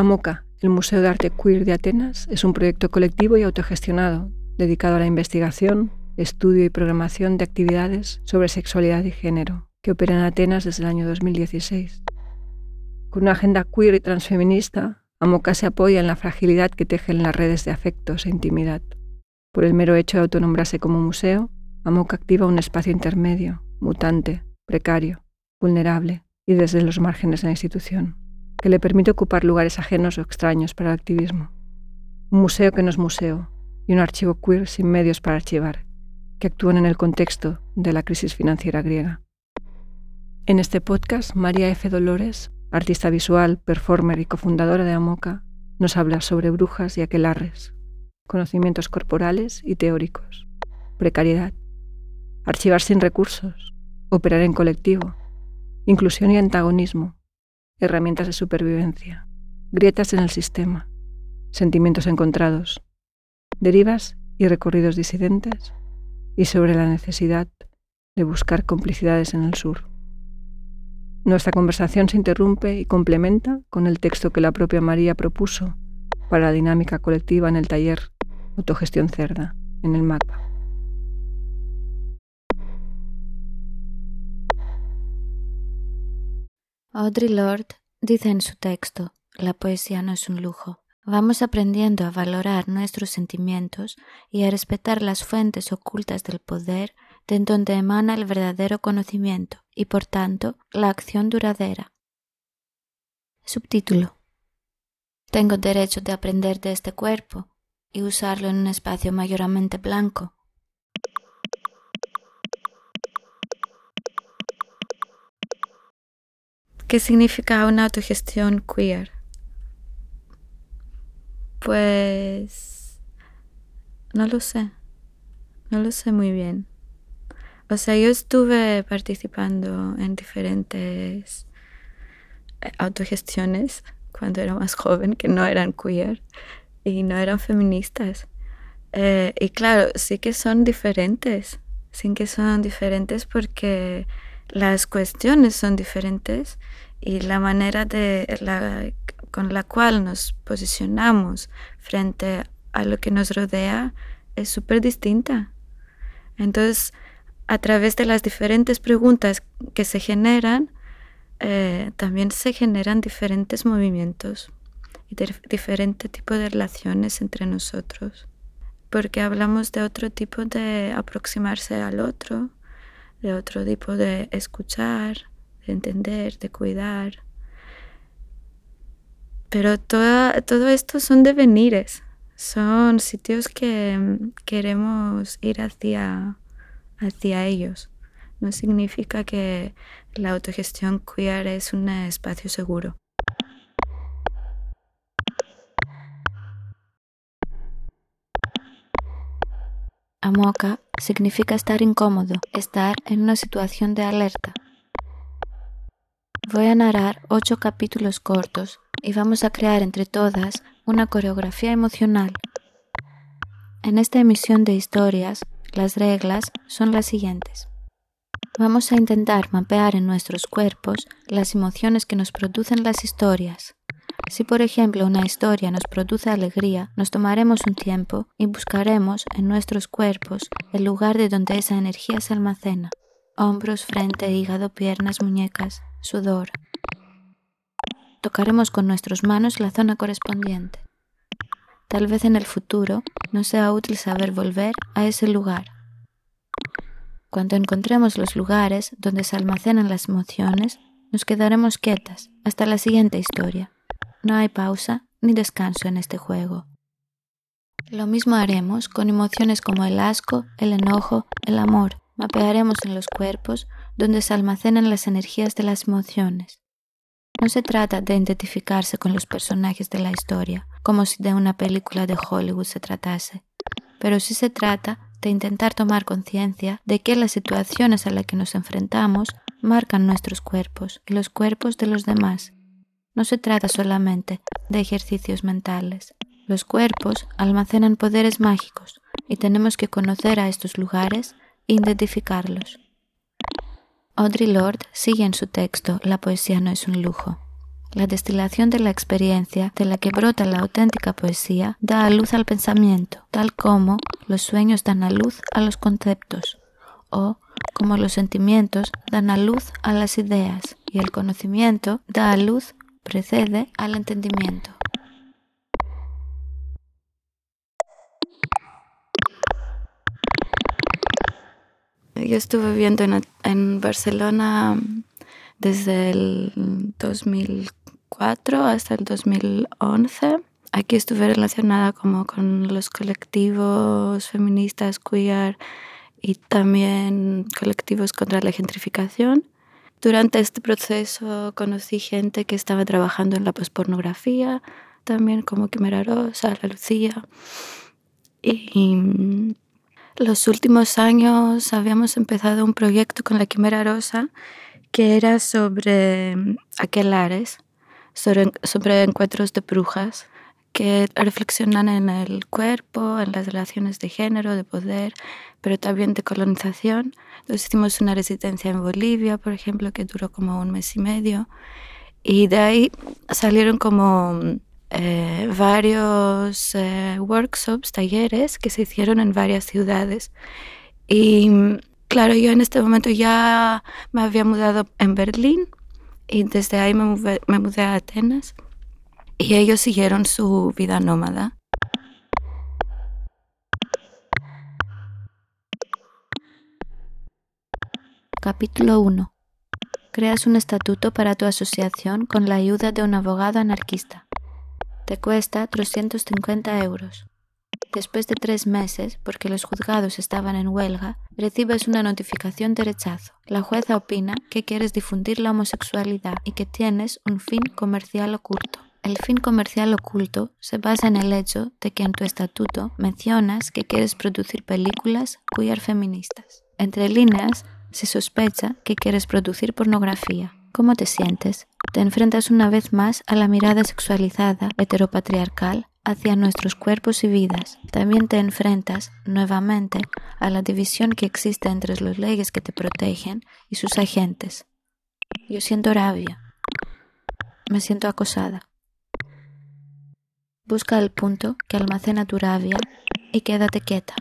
AMOCA, el Museo de Arte Queer de Atenas, es un proyecto colectivo y autogestionado dedicado a la investigación, estudio y programación de actividades sobre sexualidad y género, que opera en Atenas desde el año 2016. Con una agenda queer y transfeminista, AMOCA se apoya en la fragilidad que tejen las redes de afectos e intimidad. Por el mero hecho de autonombrarse como museo, AMOCA activa un espacio intermedio, mutante, precario, vulnerable y desde los márgenes de la institución, que le permite ocupar lugares ajenos o extraños para el activismo. Un museo que no es museo y un archivo queer sin medios para archivar, que actúan en el contexto de la crisis financiera griega. En este podcast, María F. Dolores, artista visual, performer y cofundadora de Amoca, nos habla sobre brujas y aquelarres, conocimientos corporales y teóricos, precariedad, archivar sin recursos, operar en colectivo, inclusión y antagonismo, herramientas de supervivencia, grietas en el sistema, sentimientos encontrados, derivas y recorridos disidentes, y sobre la necesidad de buscar complicidades en el sur. Nuestra conversación se interrumpe y complementa con el texto que la propia María propuso para la dinámica colectiva en el taller Autogestión Cerda, en el mapa. Audre Lorde dice en su texto, la poesía no es un lujo. Vamos aprendiendo a valorar nuestros sentimientos y a respetar las fuentes ocultas del poder de donde emana el verdadero conocimiento y por tanto la acción duradera. Subtítulo. Tengo derecho de aprender de este cuerpo y usarlo en un espacio mayormente blanco ¿Qué significa una autogestión queer? Pues no lo sé, no lo sé muy bien. O sea, yo estuve participando en diferentes eh, autogestiones cuando era más joven que no eran queer y no eran feministas. Eh, y claro, sí que son diferentes, sí que son diferentes porque las cuestiones son diferentes y la manera de con la cual nos posicionamos frente a lo que nos rodea es súper distinta. Entonces, a través de las diferentes preguntas que se generan, eh, también se generan diferentes movimientos y diferente tipo de relaciones entre nosotros, porque hablamos de otro tipo de aproximarse al otro, de otro tipo de escuchar, de entender, de cuidar. Pero todo esto son devenires, son sitios que mm, queremos ir hacia, hacia ellos. No significa que la autogestión queer es un espacio seguro. Amoka significa estar incómodo, estar en una situación de alerta. Voy a narrar ocho capítulos cortos y vamos a crear entre todas una coreografía emocional. En esta emisión de historias, las reglas son las siguientes. Vamos a intentar mapear en nuestros cuerpos las emociones que nos producen las historias. Si por ejemplo una historia nos produce alegría, nos tomaremos un tiempo y buscaremos en nuestros cuerpos el lugar de donde esa energía se almacena. Hombros, frente, hígado, piernas, muñecas, sudor. Tocaremos con nuestras manos la zona correspondiente. Tal vez en el futuro nos sea útil saber volver a ese lugar. Cuando encontremos los lugares donde se almacenan las emociones, nos quedaremos quietas hasta la siguiente historia. No hay pausa ni descanso en este juego. Lo mismo haremos con emociones como el asco, el enojo, el amor. Mapearemos en los cuerpos donde se almacenan las energías de las emociones. No se trata de identificarse con los personajes de la historia, como si de una película de Hollywood se tratase, pero sí se trata de intentar tomar conciencia de que las situaciones a las que nos enfrentamos marcan nuestros cuerpos y los cuerpos de los demás no se trata solamente de ejercicios mentales. Los cuerpos almacenan poderes mágicos y tenemos que conocer a estos lugares e identificarlos. Audre Lorde sigue en su texto La poesía no es un lujo. La destilación de la experiencia de la que brota la auténtica poesía da a luz al pensamiento, tal como los sueños dan a luz a los conceptos, o como los sentimientos dan a luz a las ideas, y el conocimiento da a luz, precede al entendimiento. Yo estuve viviendo en, Barcelona desde el 2004 hasta el 2011. Aquí estuve relacionada como con los colectivos feministas queer y también colectivos contra la gentrificación. Durante este proceso conocí gente que estaba trabajando en la pospornografía, también como Quimera Rosa, La Lucía. Y los últimos años habíamos empezado un proyecto con la Quimera Rosa que era sobre mm, aquelares, sobre, sobre encuentros de brujas que reflexionan en el cuerpo, en las relaciones de género, de poder, pero también de colonización. Entonces hicimos una residencia en Bolivia, por ejemplo, que duró como un mes y medio. Y de ahí salieron como eh, varios eh, workshops, talleres que se hicieron en varias ciudades. Y claro, yo en este momento ya me había mudado en Berlín y desde ahí me, me mudé a Atenas y ellos siguieron su vida nómada. Capítulo 1. Creas un estatuto para tu asociación con la ayuda de un abogado anarquista te cuesta 350 euros. Después de tres meses, porque los juzgados estaban en huelga, recibes una notificación de rechazo. La jueza opina que quieres difundir la homosexualidad y que tienes un fin comercial oculto. El fin comercial oculto se basa en el hecho de que en tu estatuto mencionas que quieres producir películas queer feministas. Entre líneas, se sospecha que quieres producir pornografía. ¿Cómo te sientes? Te enfrentas una vez más a la mirada sexualizada, heteropatriarcal, hacia nuestros cuerpos y vidas. También te enfrentas nuevamente a la división que existe entre las leyes que te protegen y sus agentes. Yo siento rabia. Me siento acosada. Busca el punto que almacena tu rabia y quédate quieta.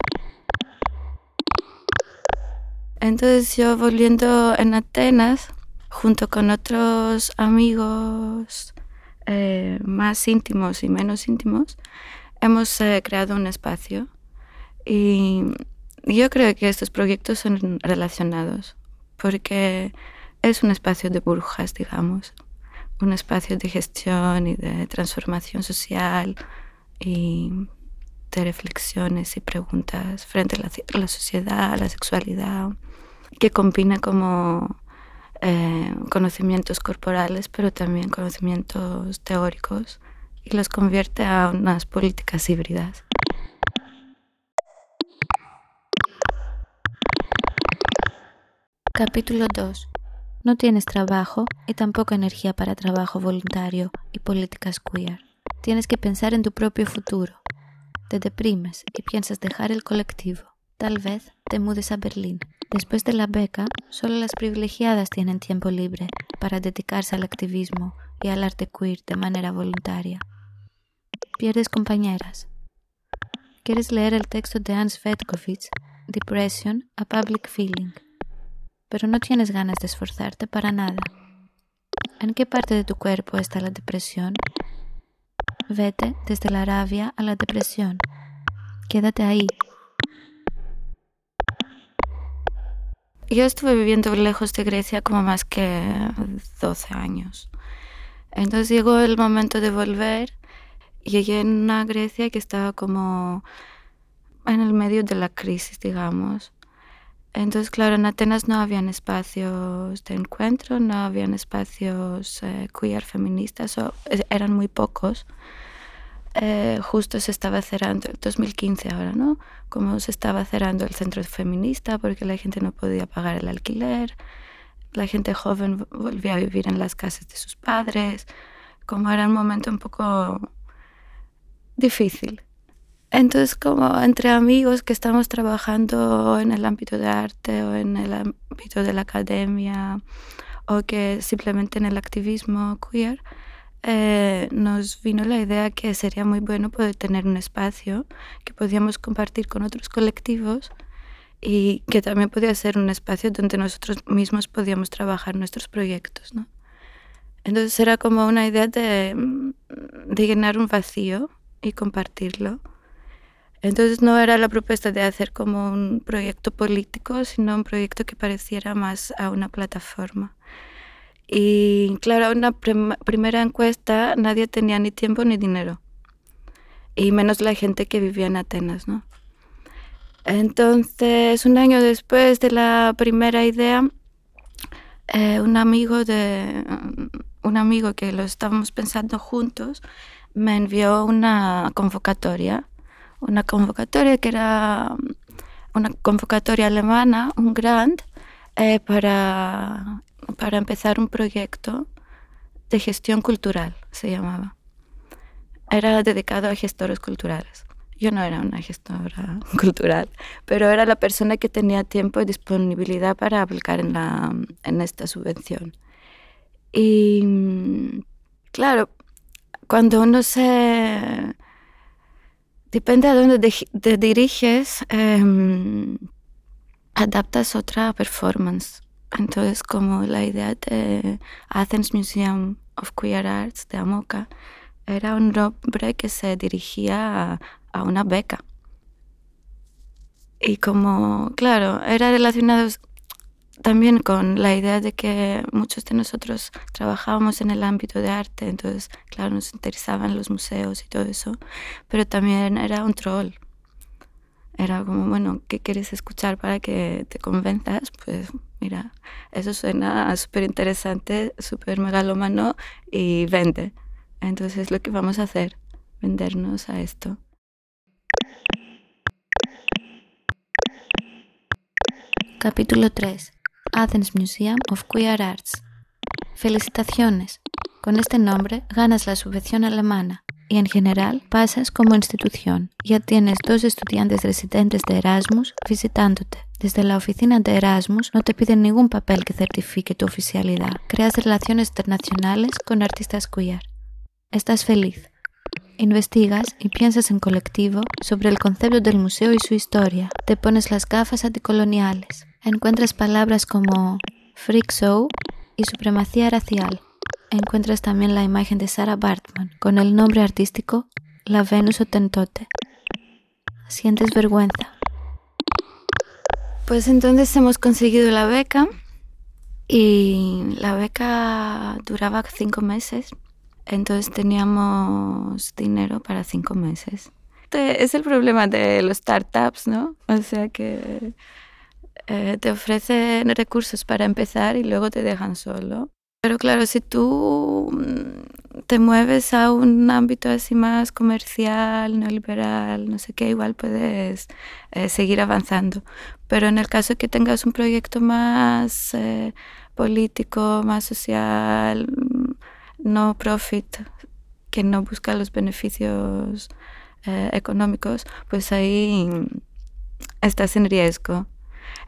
Entonces yo volviendo en Atenas, junto con otros amigos eh, más íntimos y menos íntimos, hemos eh, creado un espacio. Y yo creo que estos proyectos son relacionados, porque es un espacio de burbujas, digamos, un espacio de gestión y de transformación social y de reflexiones y preguntas frente a la, la sociedad, a la sexualidad, que combina como eh, conocimientos corporales, pero también conocimientos teóricos y los convierte a unas políticas híbridas. Capítulo 2. No tienes trabajo y tampoco energía para trabajo voluntario y políticas queer. Tienes que pensar en tu propio futuro. Te deprimes y piensas dejar el colectivo. Tal vez te mudes a Berlín Después de la beca, solo las privilegiadas tienen tiempo libre para dedicarse al activismo y al arte queer de manera voluntaria. Pierdes compañeras. Quieres leer el texto de Hans Vetkovich, Depression, a Public Feeling, pero no tienes ganas de esforzarte para nada. ¿En qué parte de tu cuerpo está la depresión? Vete desde la rabia a la depresión. Quédate ahí Yo estuve viviendo lejos de Grecia como más que 12 años. Entonces llegó el momento de volver. Llegué en una Grecia que estaba como en el medio de la crisis, digamos. Entonces, claro, en Atenas no habían espacios de encuentro, no habían espacios eh, queer feministas, o, eran muy pocos. Eh, justo se estaba cerrando, 2015 ahora, ¿no? Como se estaba cerrando el centro feminista porque la gente no podía pagar el alquiler, la gente joven volvía a vivir en las casas de sus padres, como era un momento un poco difícil. Entonces, como entre amigos que estamos trabajando en el ámbito de arte o en el ámbito de la academia o que simplemente en el activismo queer, eh, nos vino la idea que sería muy bueno poder tener un espacio que podíamos compartir con otros colectivos y que también podía ser un espacio donde nosotros mismos podíamos trabajar nuestros proyectos. ¿no? Entonces era como una idea de, de llenar un vacío y compartirlo. Entonces no era la propuesta de hacer como un proyecto político, sino un proyecto que pareciera más a una plataforma. Y claro, una primera encuesta nadie tenía ni tiempo ni dinero, y menos la gente que vivía en Atenas, ¿no? Entonces, un año después de la primera idea, eh, un amigo de un amigo que lo estábamos pensando juntos me envió una convocatoria, una convocatoria que era una convocatoria alemana, un grant eh, para para empezar un proyecto de gestión cultural, se llamaba. Era dedicado a gestores culturales. Yo no era una gestora cultural, pero era la persona que tenía tiempo y disponibilidad para aplicar en, la, en esta subvención. Y claro, cuando uno se... Depende a dónde te diriges, em, adaptas otra performance entonces, como la idea de Athens Museum of Queer Arts de Amoca era un nombre que se dirigía a, una beca. Y como, claro, era relacionado también con la idea de que muchos de nosotros trabajábamos en el ámbito de arte, entonces, claro, nos interesaban los museos y todo eso, pero también era un troll. Era como, bueno, ¿qué quieres escuchar para que te convenzas? Pues mira, eso suena súper interesante, súper megalómano y vende. Entonces lo que vamos a hacer, vendernos a esto. Capítulo 3. Athens Museum of Queer Arts. Felicitaciones. Con este nombre ganas la subvención alemana y en general pasas como institución. Ya tienes dos estudiantes residentes de Erasmus visitándote. Desde la oficina de Erasmus no te piden ningún papel que certifique tu oficialidad. Creas relaciones internacionales con artistas queer. Estás feliz. Investigas y piensas en colectivo sobre el concepto del museo y su historia. Te pones las gafas anticoloniales. Encuentras palabras como freak show y supremacía racial encuentras también la imagen de Sarah Bartman con el nombre artístico La Venus Otentote. ¿Sientes vergüenza? Pues entonces hemos conseguido la beca y la beca duraba cinco meses. Entonces teníamos dinero para cinco meses. Este es el problema de los startups, ¿no? O sea que eh, te ofrecen recursos para empezar y luego te dejan solo. Pero claro, si tú mm, te mueves a un ámbito así más comercial, neoliberal, no sé qué, igual puedes eh, seguir avanzando. Pero en el caso que tengas un proyecto más eh, político, más social, mm, no profit, que no busca los beneficios económicos, pues ahí estás en riesgo.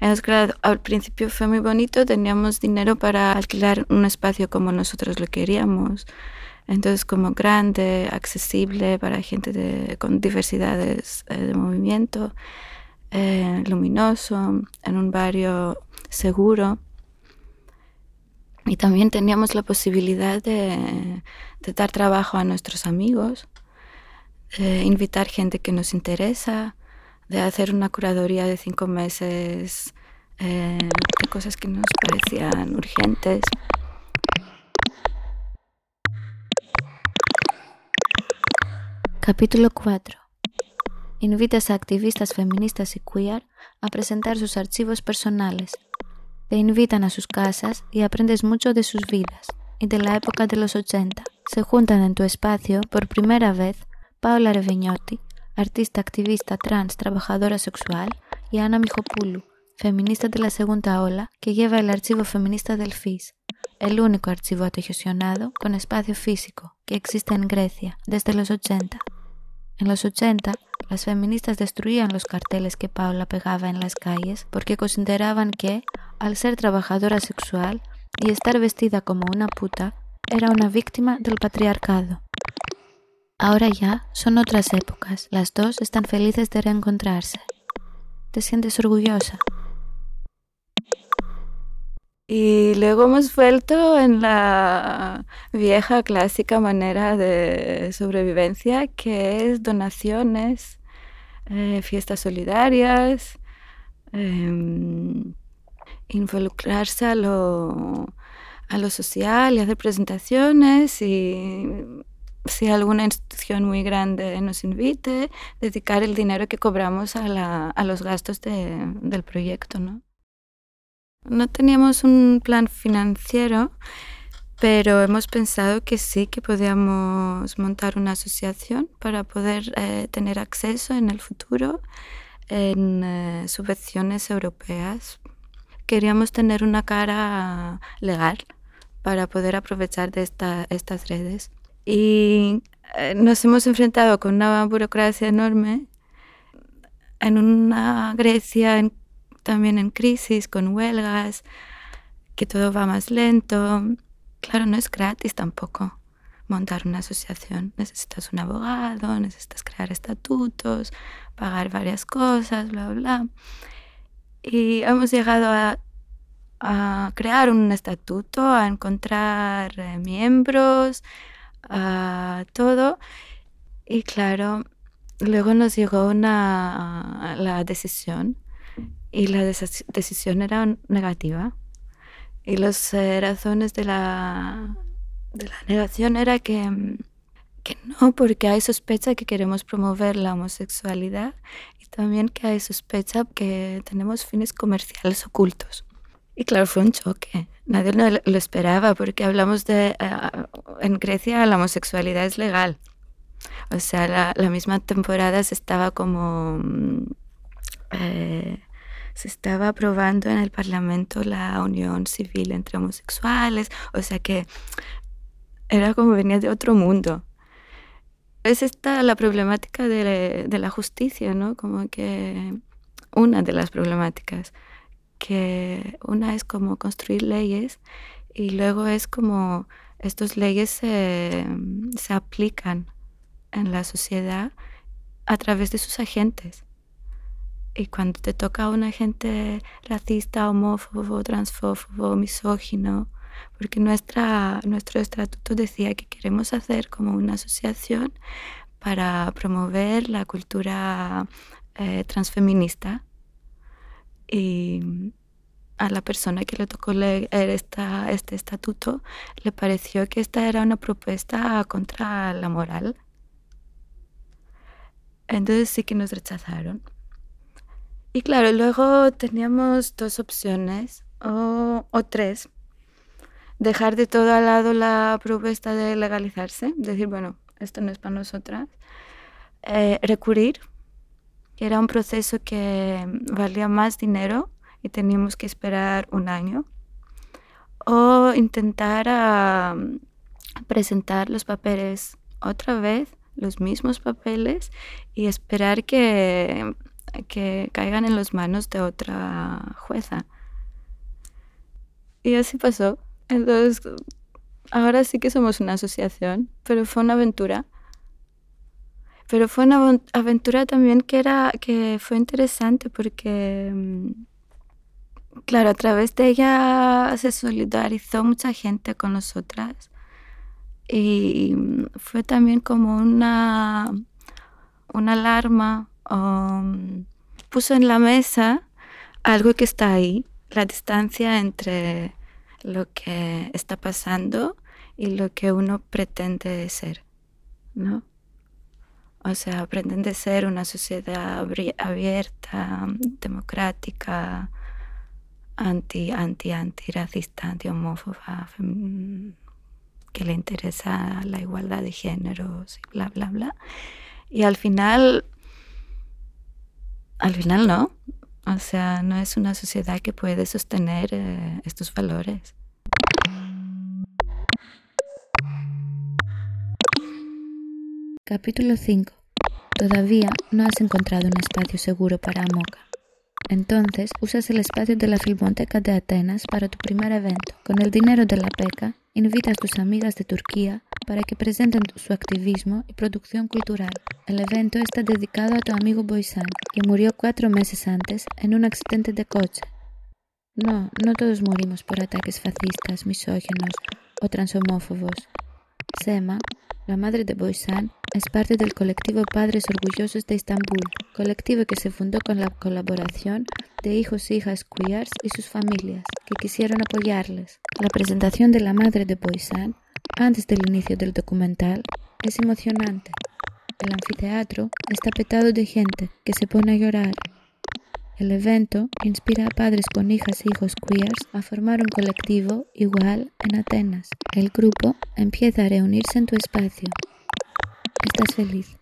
Entonces, claro, al principio fue muy bonito, teníamos dinero para alquilar un espacio como nosotros lo queríamos. Entonces, como grande, accesible para gente con diversidades eh, de movimiento, eh, luminoso, en un barrio seguro. Y también teníamos la posibilidad de, dar trabajo a nuestros amigos, de invitar gente que nos interesa, de hacer una curaduría de cinco meses eh, de cosas que nos parecían urgentes. Capítulo 4. Invitas a activistas feministas y queer a presentar sus archivos personales. Te invitan a sus casas y aprendes mucho de sus vidas y de la época de los 80. Se juntan en tu espacio por primera vez Paola Revignotti, artista activista trans trabajadora sexual, y Ana Mijopoulou, feminista de la segunda ola, que lleva el archivo feminista del FIS, el único archivo autogestionado con espacio físico que existe en Grecia desde los 80. En los 80, las feministas destruían los carteles que Paula pegaba en las calles porque consideraban que, al ser trabajadora sexual y estar vestida como una puta, era una víctima del patriarcado. Ahora ya son otras épocas, las dos están felices de reencontrarse. ¿Te sientes orgullosa? Y luego hemos vuelto en la vieja clásica manera de sobrevivencia que es donaciones, eh, fiestas solidarias, em, involucrarse a lo, a lo social y hacer presentaciones y si alguna institución muy grande nos invite, dedicar el dinero que cobramos a, los gastos de, del proyecto. ¿no? No teníamos un plan financiero, pero hemos pensado que sí, que podíamos montar una asociación para poder eh, tener acceso en el futuro en eh, subvenciones europeas. Queríamos tener una cara legal para poder aprovechar de esta, estas redes. Y eh, nos hemos enfrentado con una burocracia enorme en una Grecia en también en crisis, con huelgas, que todo va más lento. Claro, no es gratis tampoco montar una asociación. Necesitas un abogado, necesitas crear estatutos, pagar varias cosas, bla, bla. Y hemos llegado a, crear un estatuto, a encontrar eh, miembros, a todo. Y claro, luego nos llegó una, la decisión y la decisión era negativa. Y las eh, razones de la, de la negación era que, mm, que no, porque hay sospecha que queremos promover la homosexualidad y también que hay sospecha que tenemos fines comerciales ocultos. Claro, fue un choque. Nadie lo esperaba porque hablamos de... Eh, en Grecia la homosexualidad es legal. O sea, la, la misma temporada se estaba como... Mm, eh, se estaba aprobando en el Parlamento la unión civil entre homosexuales, o sea que era como venía de otro mundo. Es esta la problemática de, de la justicia, ¿no? Como que una de las problemáticas, que una es como construir leyes y luego es como estas leyes se, se aplican en la sociedad a través de sus agentes. Y cuando te toca a una gente racista, homófobo, transfófobo, misógino, porque nuestra, nuestro estatuto decía que queremos hacer como una asociación para promover la cultura eh, transfeminista. Y a la persona que le tocó leer esta, este estatuto le pareció que esta era una propuesta contra la moral. Entonces sí que nos rechazaron. Y claro, luego teníamos dos opciones o, tres. Dejar de todo al lado la propuesta de legalizarse, decir, bueno, esto no es para nosotras. Eh, recurrir, era un proceso que valía más dinero y teníamos que esperar un año. O intentar ah, presentar los papeles otra vez, los mismos papeles, y esperar que que caigan en las manos de otra jueza. Y así pasó. Entonces, ahora sí que somos una asociación, pero fue una aventura. Pero fue una aventura también que, era, que fue interesante porque, mm, claro, a través de ella se solidarizó mucha gente con nosotras. Y mm, fue también como una, una alarma Um, puso en la mesa algo que está ahí, la distancia entre lo que está pasando y lo que uno pretende ser, ¿no? O sea, pretende ser una sociedad abierta, democrática, anti, anti, anti racista, anti homófoba, que le interesa la igualdad de géneros y bla, bla, bla. Y al final al final no. O sea, no es una sociedad que puede sostener eh, estos valores. Capítulo 5. Todavía no has encontrado un espacio seguro para Amoca. Entonces usas el espacio de la Filmoteca de Atenas para tu primer evento. Con el dinero de la beca invita a tus amigas de Turquía para que presenten su activismo y producción cultural. El evento está dedicado a tu amigo Boysan, que murió cuatro meses antes en un accidente de coche. No, no todos morimos por ataques fascistas, misóginos o transhomófobos. Sema, la madre de Boysan, es parte del colectivo Padres Orgullosos de Estambul, colectivo que se fundó con la colaboración de hijos e hijas queers y sus familias, que quisieron apoyarles. La presentación de la madre de Boysan, antes del inicio del documental, es emocionante. El anfiteatro está petado de gente que se pone a llorar el evento inspira a padres con hijas e hijos queers a formar un colectivo igual en Atenas. El grupo empieza a reunirse en tu espacio. ¿Estás feliz?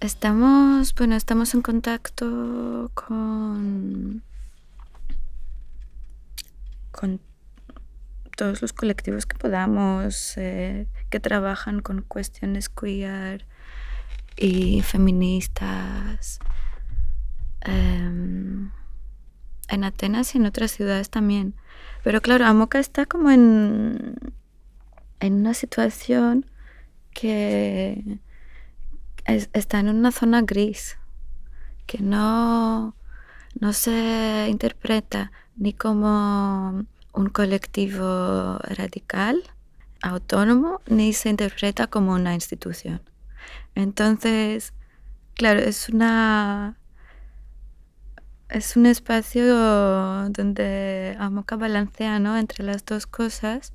Estamos, bueno, estamos en contacto con, con todos los colectivos que podamos, eh, que trabajan con cuestiones queer, y feministas em, en Atenas y en otras ciudades también. Pero claro, Amoca está como en, en una situación que está en una zona gris, que no, no se interpreta ni como un colectivo radical, autónomo, ni se interpreta como una institución. Entonces, claro, es una es un espacio donde Amoka balancea ¿no? entre las dos cosas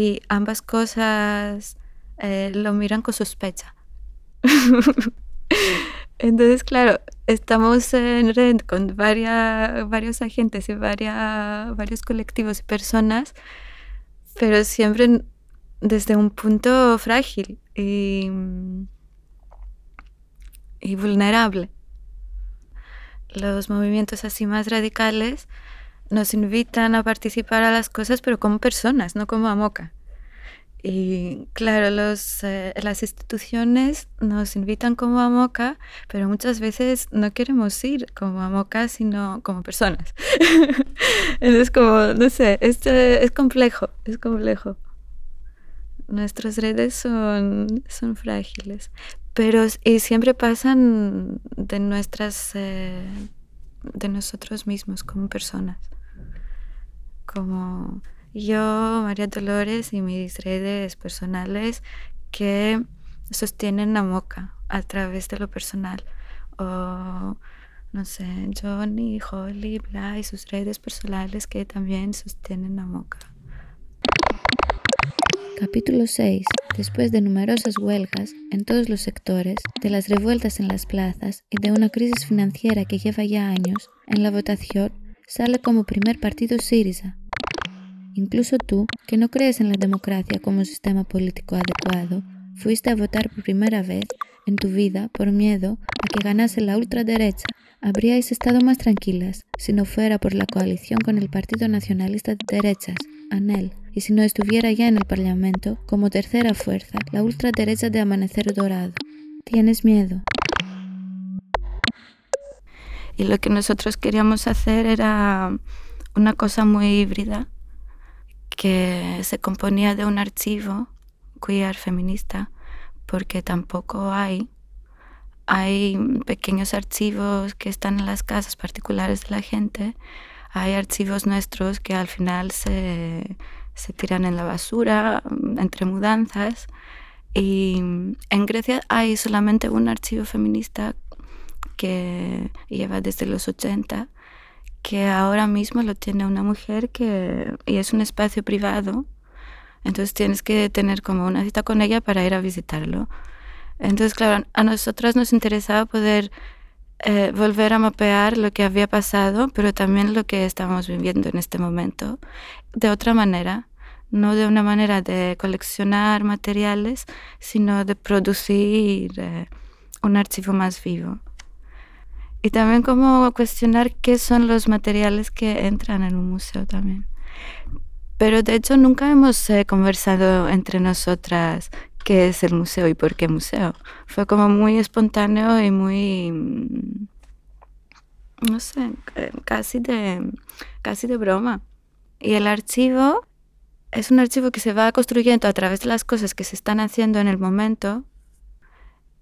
y ambas cosas eh, lo miran con sospecha. Entonces, claro, estamos en red con varios agentes y varios colectivos y personas, pero siempre desde un punto frágil. Y, y vulnerable. Los movimientos así más radicales nos invitan a participar a las cosas, pero como personas, no como a moca. Y claro, los, eh, las instituciones nos invitan como a moca, pero muchas veces no queremos ir como a moca, sino como personas. Entonces, como, no sé, es complejo, es complejo. Nuestras redes son, son frágiles, pero y siempre pasan de nuestras eh, de nosotros mismos como personas como yo María Dolores y mis redes personales que sostienen la moca a través de lo personal o no sé Johnny Holly bla y sus redes personales que también sostienen la moca Capítulo 6. Después de numerosas huelgas en todos los sectores, de las revueltas en las plazas y de una crisis financiera que lleva ya años, en la votación sale como primer partido Siriza. Incluso tú, que no crees en la democracia como sistema político adecuado, fuiste a votar por primera vez en tu vida por miedo a que ganase la ultraderecha. Habríais estado más tranquilas si no fuera por la coalición con el Partido Nacionalista de Derechas, ANEL, y si no estuviera ya en el Parlamento como tercera fuerza, la ultraderecha de Amanecer Dorado. ¿Tienes miedo? Y lo que nosotros queríamos hacer era una cosa muy híbrida, que se componía de un archivo queer feminista, porque tampoco hay. Hay pequeños archivos que están en las casas particulares de la gente, hay archivos nuestros que al final se, se tiran en la basura entre mudanzas. Y en Grecia hay solamente un archivo feminista que lleva desde los 80, que ahora mismo lo tiene una mujer que, y es un espacio privado. Entonces tienes que tener como una cita con ella para ir a visitarlo. Entonces, claro, a nosotras nos interesaba poder eh, volver a mapear lo que había pasado, pero también lo que estamos viviendo en este momento, de otra manera, no de una manera de coleccionar materiales, sino de producir eh, un archivo más vivo. Y también como cuestionar qué son los materiales que entran en un museo también. Pero de hecho nunca hemos eh, conversado entre nosotras qué es el museo y por qué museo. Fue como muy espontáneo y muy, mm, no sé, eh, casi de, casi de broma. Y el archivo es un archivo que se va construyendo a través de las cosas que se están haciendo en el momento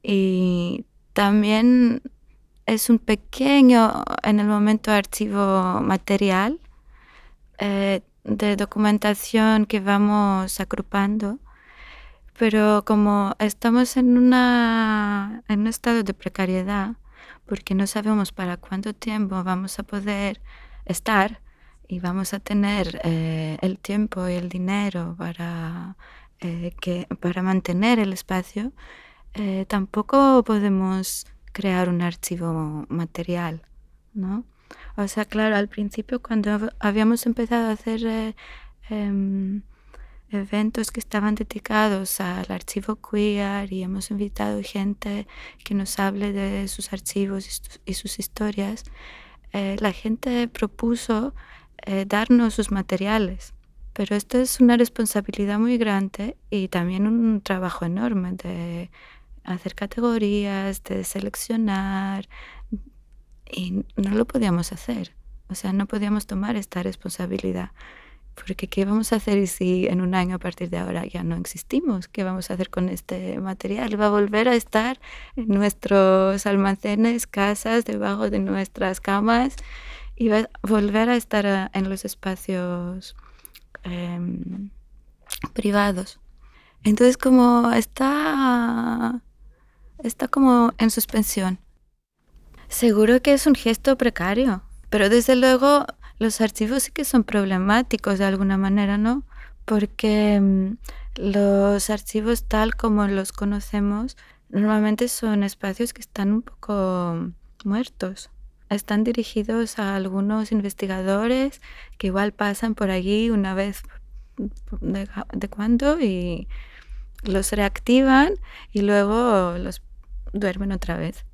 y también es un pequeño, en el momento, archivo material eh, de documentación que vamos agrupando, pero como estamos en, una, en un estado de precariedad, porque no sabemos para cuánto tiempo vamos a poder estar y vamos a tener eh, el tiempo y el dinero para, eh, que, para mantener el espacio, tampoco podemos crear un archivo material, ¿no? O sea, claro, al principio cuando habíamos empezado a hacer eh, em, eventos que estaban dedicados al archivo queer y hemos invitado gente que nos hable de sus archivos y, sus historias, eh, la gente propuso eh, darnos sus materiales. Pero esto es una responsabilidad muy grande y también un trabajo enorme de hacer categorías, de seleccionar, y no lo podíamos hacer. O sea, no podíamos tomar esta responsabilidad. Porque ¿qué vamos a hacer si en un año a partir de ahora ya no existimos? ¿Qué vamos a hacer con este material? Va a volver a estar en nuestros almacenes, casas, debajo de nuestras camas y va a volver a estar en los espacios em, privados. Entonces como está está como en suspensión. Seguro que es un gesto precario, pero desde luego los archivos sí que son problemáticos de alguna manera, ¿no? Porque mm, los archivos tal como los conocemos normalmente son espacios que están un poco muertos. Están dirigidos a algunos investigadores que igual pasan por allí una vez de, de cuando y los reactivan y luego los duermen otra vez.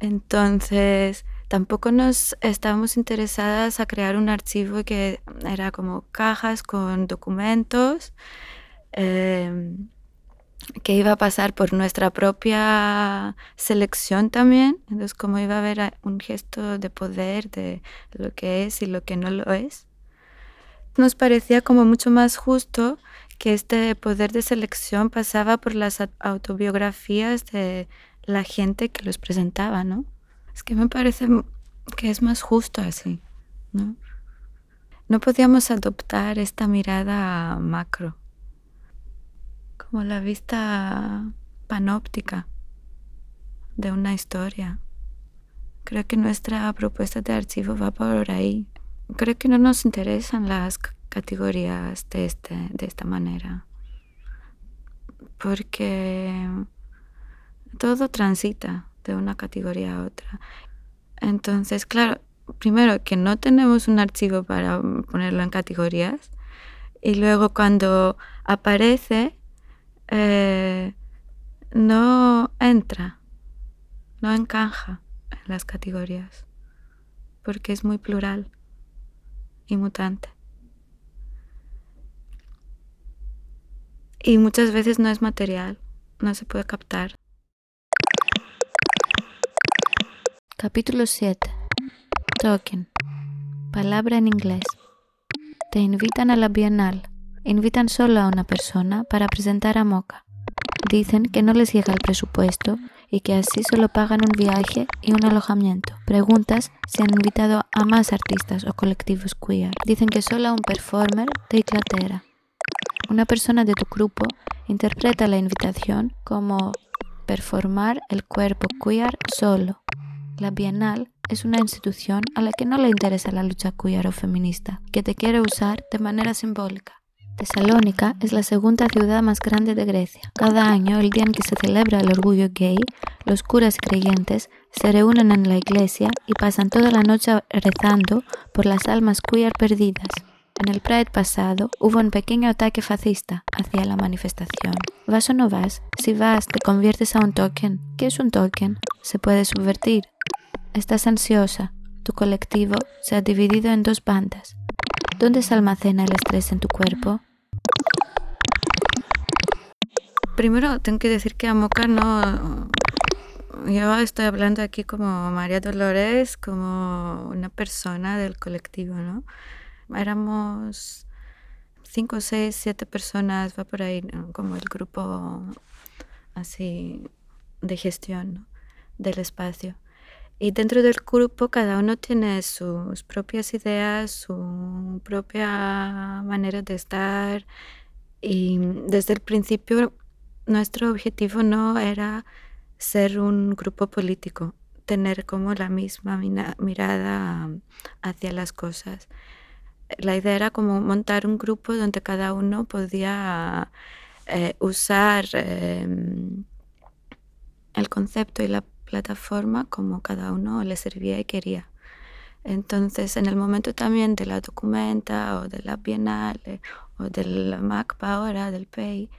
Entonces, tampoco nos estábamos interesadas a crear un archivo que era como cajas con documentos, em, que iba a pasar por nuestra propia selección también. Entonces, como iba a haber un gesto de poder de lo que es y lo que no lo es, nos parecía como mucho más justo que este poder de selección pasaba por las autobiografías de la gente que los presentaba, ¿no? Es que me parece que es más justo así, ¿no? No podíamos adoptar esta mirada macro, como la vista panóptica de una historia. Creo que nuestra propuesta de archivo va por ahí. Creo que no nos interesan las categorías de, este, de esta manera. Porque todo transita de una categoría a otra. Entonces, claro, primero que no tenemos un archivo para ponerlo en categorías y luego cuando aparece eh, no entra, no encaja en las categorías porque es muy plural y mutante. Y muchas veces no es material, no se puede captar. Capítulo 7. Token. Palabra en inglés. Te invitan a la Bienal. Invitan solo a una persona para presentar a Moca. Dicen que no les llega el presupuesto y que así solo pagan un viaje y un alojamiento. Preguntas si han invitado a más artistas o colectivos queer. Dicen que solo a un performer de Inglaterra. Una persona de tu grupo interpreta la invitación como performar el cuerpo queer solo. La Bienal es una institución a la que no le interesa la lucha queer o feminista, que te quiere usar de manera simbólica. Tesalónica es la segunda ciudad más grande de Grecia. Cada año, el día en que se celebra el orgullo gay, los curas creyentes se reúnen en la iglesia y pasan toda la noche rezando por las almas queer perdidas. En el Pride pasado hubo un pequeño ataque fascista hacia la manifestación. ¿Vas o no vas? Si vas, te conviertes a un token. ¿Qué es un token? Se puede subvertir. Estás ansiosa. Tu colectivo se ha dividido en dos bandas. ¿Dónde se almacena el estrés en tu cuerpo? Primero tengo que decir que Amoca no... Yo estoy hablando aquí como María Dolores, como una persona del colectivo, ¿no? Éramos cinco, seis, siete personas, va por ahí, como el grupo así de gestión del espacio. Y dentro del grupo cada uno tiene sus propias ideas, su propia manera de estar. Y desde el principio nuestro objetivo no era ser un grupo político, tener como la misma mirada hacia las cosas. La idea era como montar un grupo donde cada uno podía eh, usar em, el concepto y la plataforma como cada uno le servía y quería. Entonces, en el momento también de la documenta o de la bienal o del MACPA ahora, del PEI,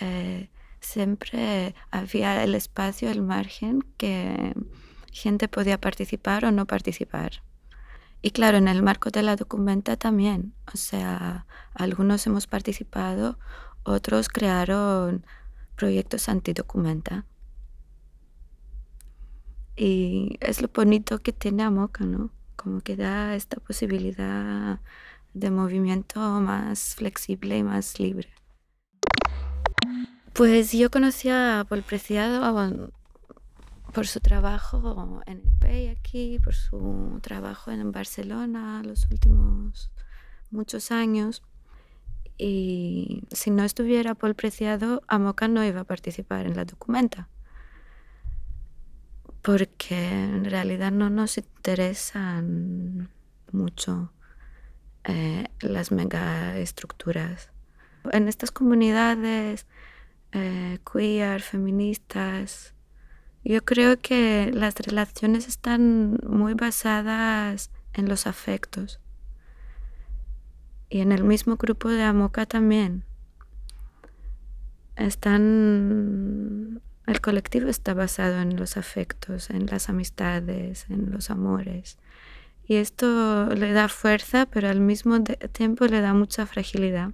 eh, siempre había el espacio, el margen que gente podía participar o no participar. Y claro, en el marco de la documenta también, o sea, algunos hemos participado, otros crearon proyectos antidocumenta. Y es lo bonito que tiene Amoca, ¿no? Como que da esta posibilidad de movimiento más flexible y más libre. Pues yo conocí a Paul Preciado por su trabajo en el PEI aquí, por su trabajo en Barcelona los últimos muchos años. Y si no estuviera Paul Preciado, Amoca no iba a participar en la documenta porque en realidad no nos interesan mucho eh, las megaestructuras. En estas comunidades eh, queer, feministas, yo creo que las relaciones están muy basadas en los afectos. Y en el mismo grupo de Amoca también. Están el colectivo está basado en los afectos, en las amistades, en los amores. Y esto le da fuerza, pero al mismo tiempo le da mucha fragilidad.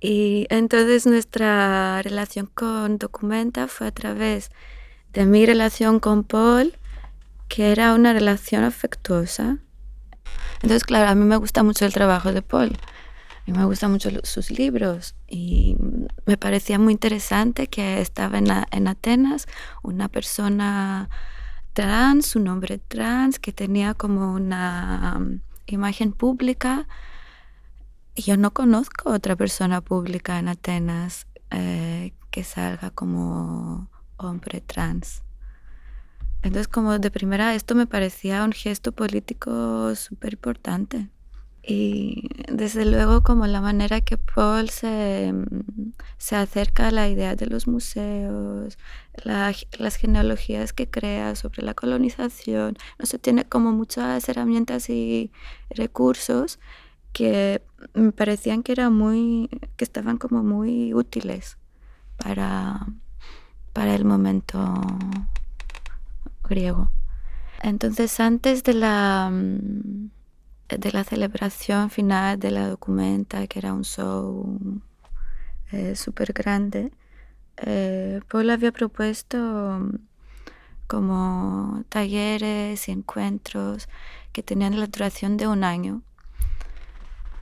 Y entonces nuestra relación con Documenta fue a través de mi relación con Paul, que era una relación afectuosa. Entonces, claro, a mí me gusta mucho el trabajo de Paul y me gustan mucho sus libros y me parecía muy interesante que estaba en, en Atenas una persona trans, un hombre trans que tenía como una um, imagen pública. Yo no conozco otra persona pública en Atenas eh, que salga como hombre trans. Entonces, como de primera, esto me parecía un gesto político súper importante. Y desde luego como la manera que Paul se, mm, se acerca a la idea de los museos, las genealogías que crea sobre la colonización, no se tiene como muchas herramientas y recursos que me parecían que eran muy, que estaban como muy útiles para, para el momento griego. Entonces antes de la mm, de la celebración final de la documenta, que era un show eh, súper grande, eh, Paul había propuesto mm, como talleres y encuentros que tenían la duración de un año.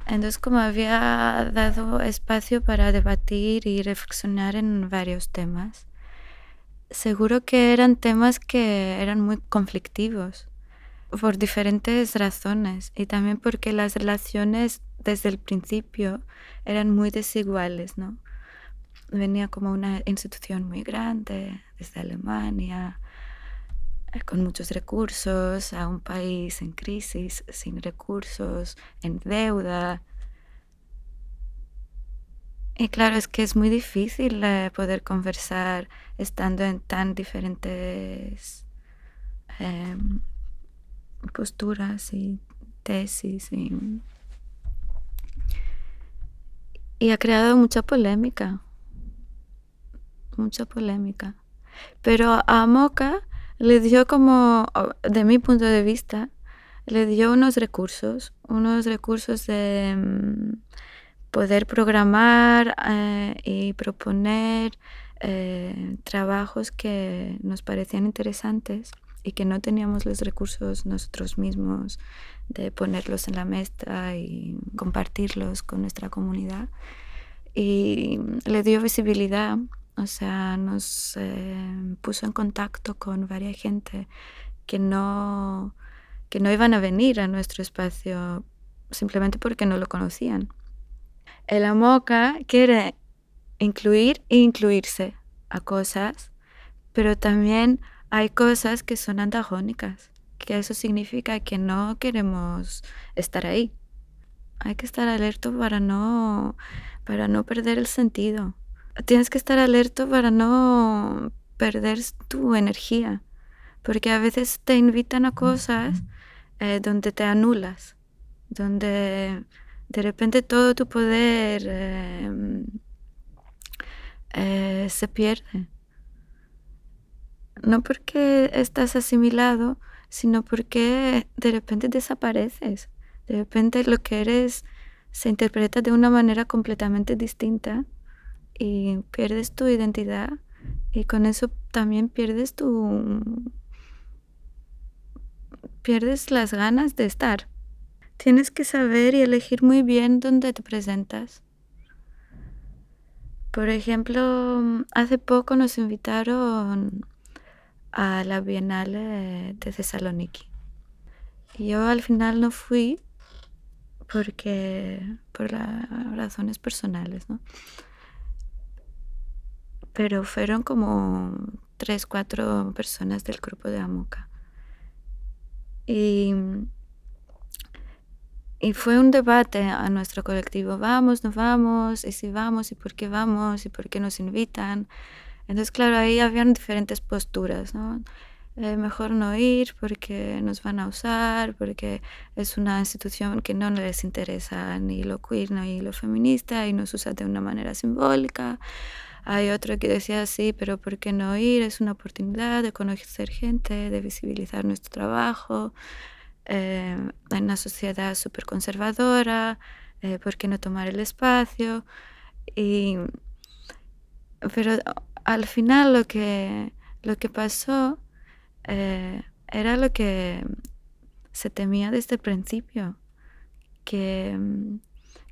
Entonces, como había dado espacio para debatir y reflexionar en varios temas, seguro que eran temas que eran muy conflictivos por diferentes razones y también porque las relaciones desde el principio eran muy desiguales, ¿no? Venía como una institución muy grande desde Alemania, con muchos recursos, a un país en crisis, sin recursos, en deuda. Y claro, es que es muy difícil eh, poder conversar estando en tan diferentes em, posturas y tesis y, ha creado mucha polémica, mucha polémica. Pero a Moca le dio como, de mi punto de vista, le dio unos recursos, unos recursos de mm, poder programar eh, y proponer eh, trabajos que nos parecían interesantes y que no teníamos los recursos nosotros mismos de ponerlos en la mesa y compartirlos con nuestra comunidad. Y le dio visibilidad, o sea, nos eh, puso en contacto con varias gente que no, que no iban a venir a nuestro espacio simplemente porque no lo conocían. El AMOCA quiere incluir e incluirse a cosas, pero también hay cosas que son antagónicas, que eso significa que no queremos estar ahí. Hay que estar alerta para no, para no perder el sentido. Tienes que estar alerta para no perder tu energía, porque a veces te invitan a cosas eh, donde te anulas, donde de repente todo tu poder eh, eh, se pierde. No porque estás asimilado, sino porque de repente desapareces. De repente lo que eres se interpreta de una manera completamente distinta y pierdes tu identidad y con eso también pierdes tu pierdes las ganas de estar. Tienes que saber y elegir muy bien dónde te presentas. Por ejemplo, hace poco nos invitaron a la Bienal de Thessaloniki. Yo al final no fui porque por razones personales, ¿no? Pero fueron como tres, cuatro personas del grupo de Amoca. Y, y fue un debate a nuestro colectivo, vamos, no vamos, y si vamos, y por qué vamos, y por qué nos invitan. Entonces, claro, ahí habían diferentes posturas, ¿no? Eh, mejor no ir porque nos van a usar, porque es una institución que no les interesa ni lo queer ni lo feminista y nos usa de una manera simbólica. Hay otro que decía, sí, pero ¿por qué no ir? Es una oportunidad de conocer gente, de visibilizar nuestro trabajo eh, en una sociedad súper conservadora, eh, ¿por qué no tomar el espacio? Y, pero al final lo que, lo que pasó eh, era lo que se temía desde el principio, que,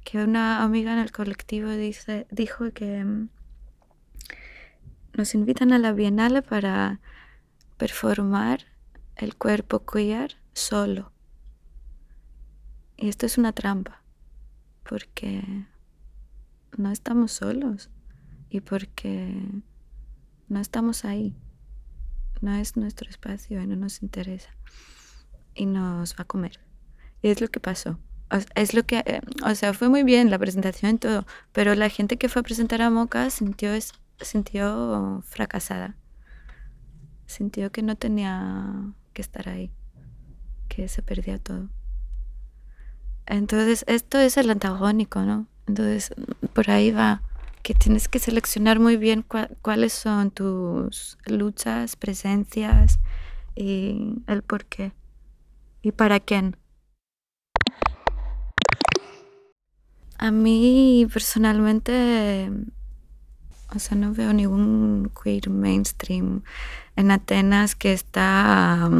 que una amiga en el colectivo dice, dijo que nos invitan a la Bienal para performar el cuerpo queer solo. Y esto es una trampa, porque no estamos solos y porque no estamos ahí. No es nuestro espacio y no nos interesa. Y nos va a comer. Y es lo que pasó. Es lo que, eh, o sea, fue muy bien la presentación y todo, pero la gente que fue a presentar a Moca sintió, sintió fracasada. Sintió que no tenía que estar ahí, que se perdía todo. Entonces, esto es el antagónico, ¿no? Entonces, por ahí va que tienes que seleccionar muy bien cuáles son tus luchas, presencias y el por qué y para quién. A mí personalmente, o sea, no veo ningún queer mainstream en Atenas que está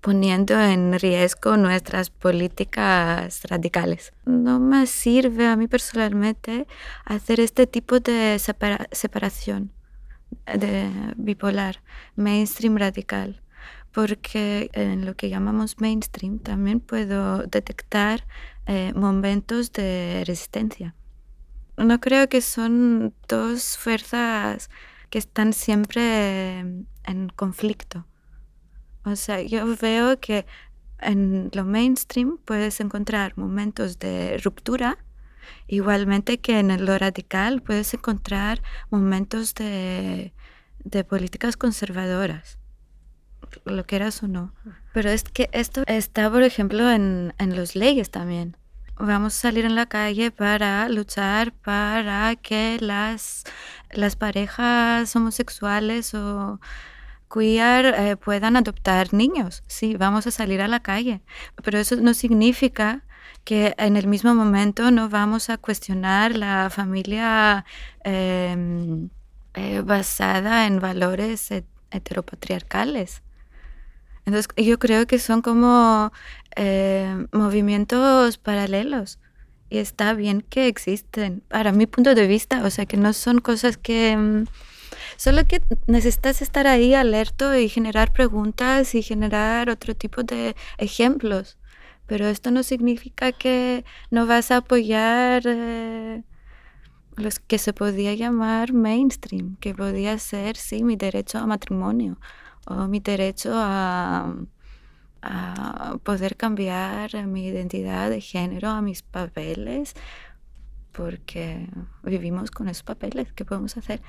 poniendo en riesgo nuestras políticas radicales. No me sirve a mí personalmente hacer este tipo de separación de bipolar, mainstream radical, porque en lo que llamamos mainstream también puedo detectar eh, momentos de resistencia. No creo que son dos fuerzas que están siempre en conflicto o sea, yo veo que en lo mainstream puedes encontrar momentos de ruptura, igualmente que en lo radical puedes encontrar momentos de, políticas conservadoras, lo quieras o no. Pero es que esto está, por ejemplo, en, en las leyes también. Vamos a salir en la calle para luchar para que las, las parejas homosexuales o queer eh, puedan adoptar niños. Sí, vamos a salir a la calle, pero eso no significa que en el mismo momento no vamos a cuestionar la familia em, eh, basada en valores heteropatriarcales. Entonces yo creo que son como eh, movimientos paralelos y está bien que existen, para mi punto de vista, o sea, que no son cosas que... Mm, solo que necesitas estar ahí alerta y generar preguntas y generar otro tipo de ejemplos. Pero esto no significa que no vas a apoyar eh, los que se podía llamar mainstream, que podía ser, sí, mi derecho a matrimonio o mi derecho a, a poder cambiar mi identidad de género, a mis papeles, porque vivimos con esos papeles. ¿Qué podemos hacer?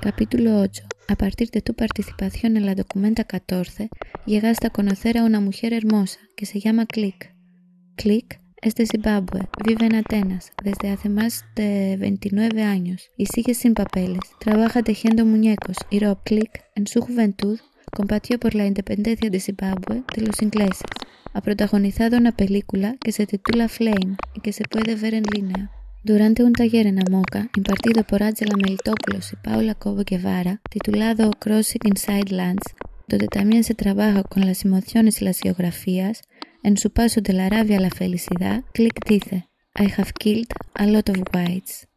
Capítulo 8. A partir de tu participación en la Documenta 14, llegaste a conocer a una mujer hermosa que se llama Click. Click es de Zimbabue, vive en Atenas desde hace más de 29 años y sigue sin papeles. Trabaja tejiendo muñecos y Rob Click, en su juventud, combatió por la independencia de Zimbabue de los ingleses. Ha protagonizado una película que se titula Flame y que se puede ver en línea. Durante un taller en Amoca, impartido por Angela Melitopoulos y Paula Cobo Guevara, titulado Crossing Inside Lands, donde también se trabaja con las emociones y las geografías, en su paso de la rabia a la felicidad, Click dice, I have killed a lot of whites.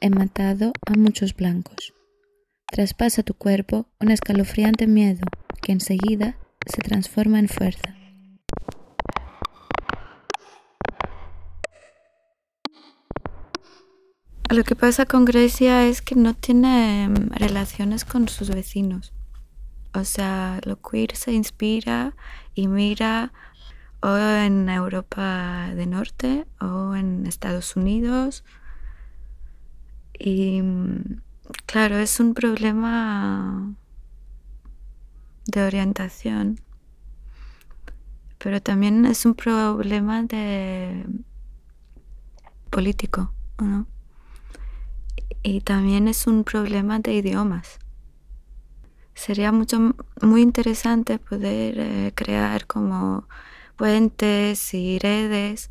He matado a muchos blancos. Traspasa tu cuerpo un escalofriante miedo que enseguida se transforma en fuerza. Lo que pasa con Grecia es que no tiene mm, relaciones con sus vecinos. O sea, lo queer se inspira y mira o en Europa del Norte o en Estados Unidos. Y mm, claro, es un problema de orientación, pero también es un problema de político, ¿no? Y también es un problema de idiomas. Sería mucho muy interesante poder eh, crear como puentes y redes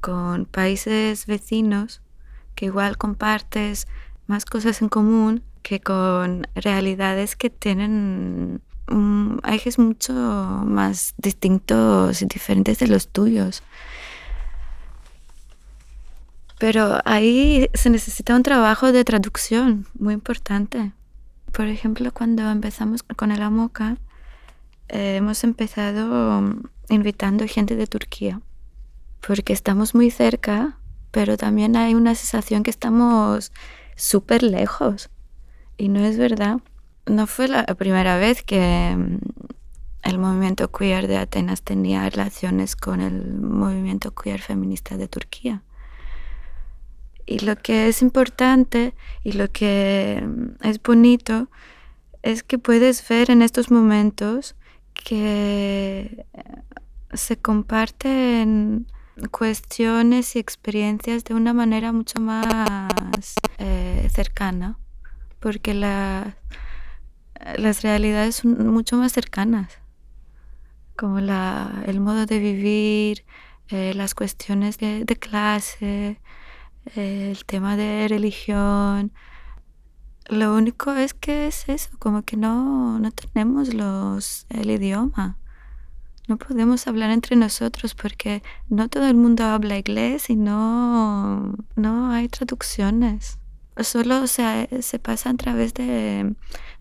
con países vecinos que igual compartes más cosas en común que con realidades que tienen ejes mucho más distintos y diferentes de los tuyos. Pero ahí se necesita un trabajo de traducción muy importante. Por ejemplo, cuando empezamos con el AMOCA, eh, hemos empezado invitando gente de Turquía, porque estamos muy cerca, pero también hay una sensación que estamos súper lejos. Y no es verdad. No fue la primera vez que mm, el movimiento queer de Atenas tenía relaciones con el movimiento queer feminista de Turquía. Y lo que es importante y lo que mm, es bonito es que puedes ver en estos momentos que se comparten cuestiones y experiencias de una manera mucho más eh, cercana, porque las realidades son mucho más cercanas, como el modo de vivir, eh, las cuestiones de, clase, eh, el tema de religión. Lo único es que es eso, como que no, no tenemos los, el idioma no podemos hablar entre nosotros porque no todo el mundo habla inglés y no, no hay traducciones. Solo se, se pasa a través de,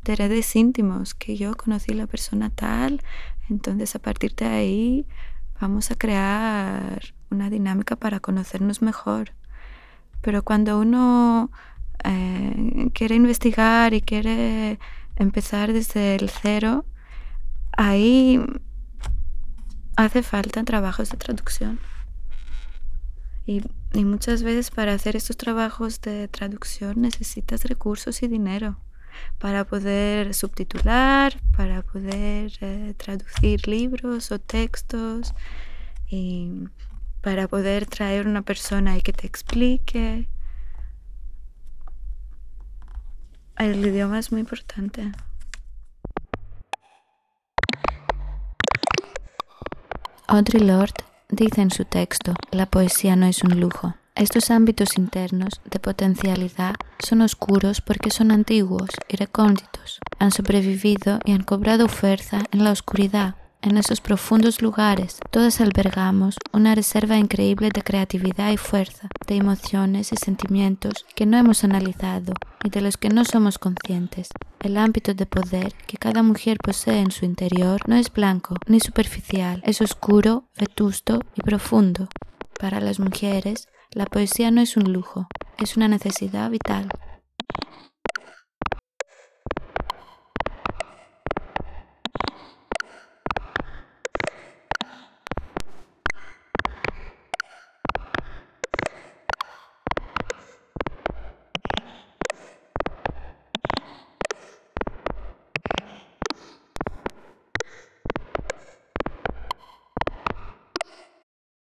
de redes íntimos, que yo conocí la persona tal, entonces a partir de ahí vamos a crear una dinámica para conocernos mejor. Pero cuando uno eh, quiere investigar y quiere empezar desde el cero, ahí hace falta trabajos de traducción. Y, muchas veces para hacer estos trabajos de traducción necesitas recursos y dinero para poder subtitular, para poder eh, traducir libros o textos y para poder traer una persona y que te explique. El idioma es muy importante. Audre Lorde dice en su texto, la poesía no es un lujo, Estos ámbitos internos de potencialidad son oscuros porque son antiguos y recónditos. Han sobrevivido y han cobrado fuerza en la oscuridad en esos profundos lugares, todos albergamos una reserva increíble de creatividad y fuerza, de emociones y sentimientos que no hemos analizado y de los que no somos conscientes. El ámbito de poder que cada mujer posee en su interior no es blanco ni superficial, es oscuro, vetusto y profundo. Para las mujeres, la poesía no es un lujo, es una necesidad vital.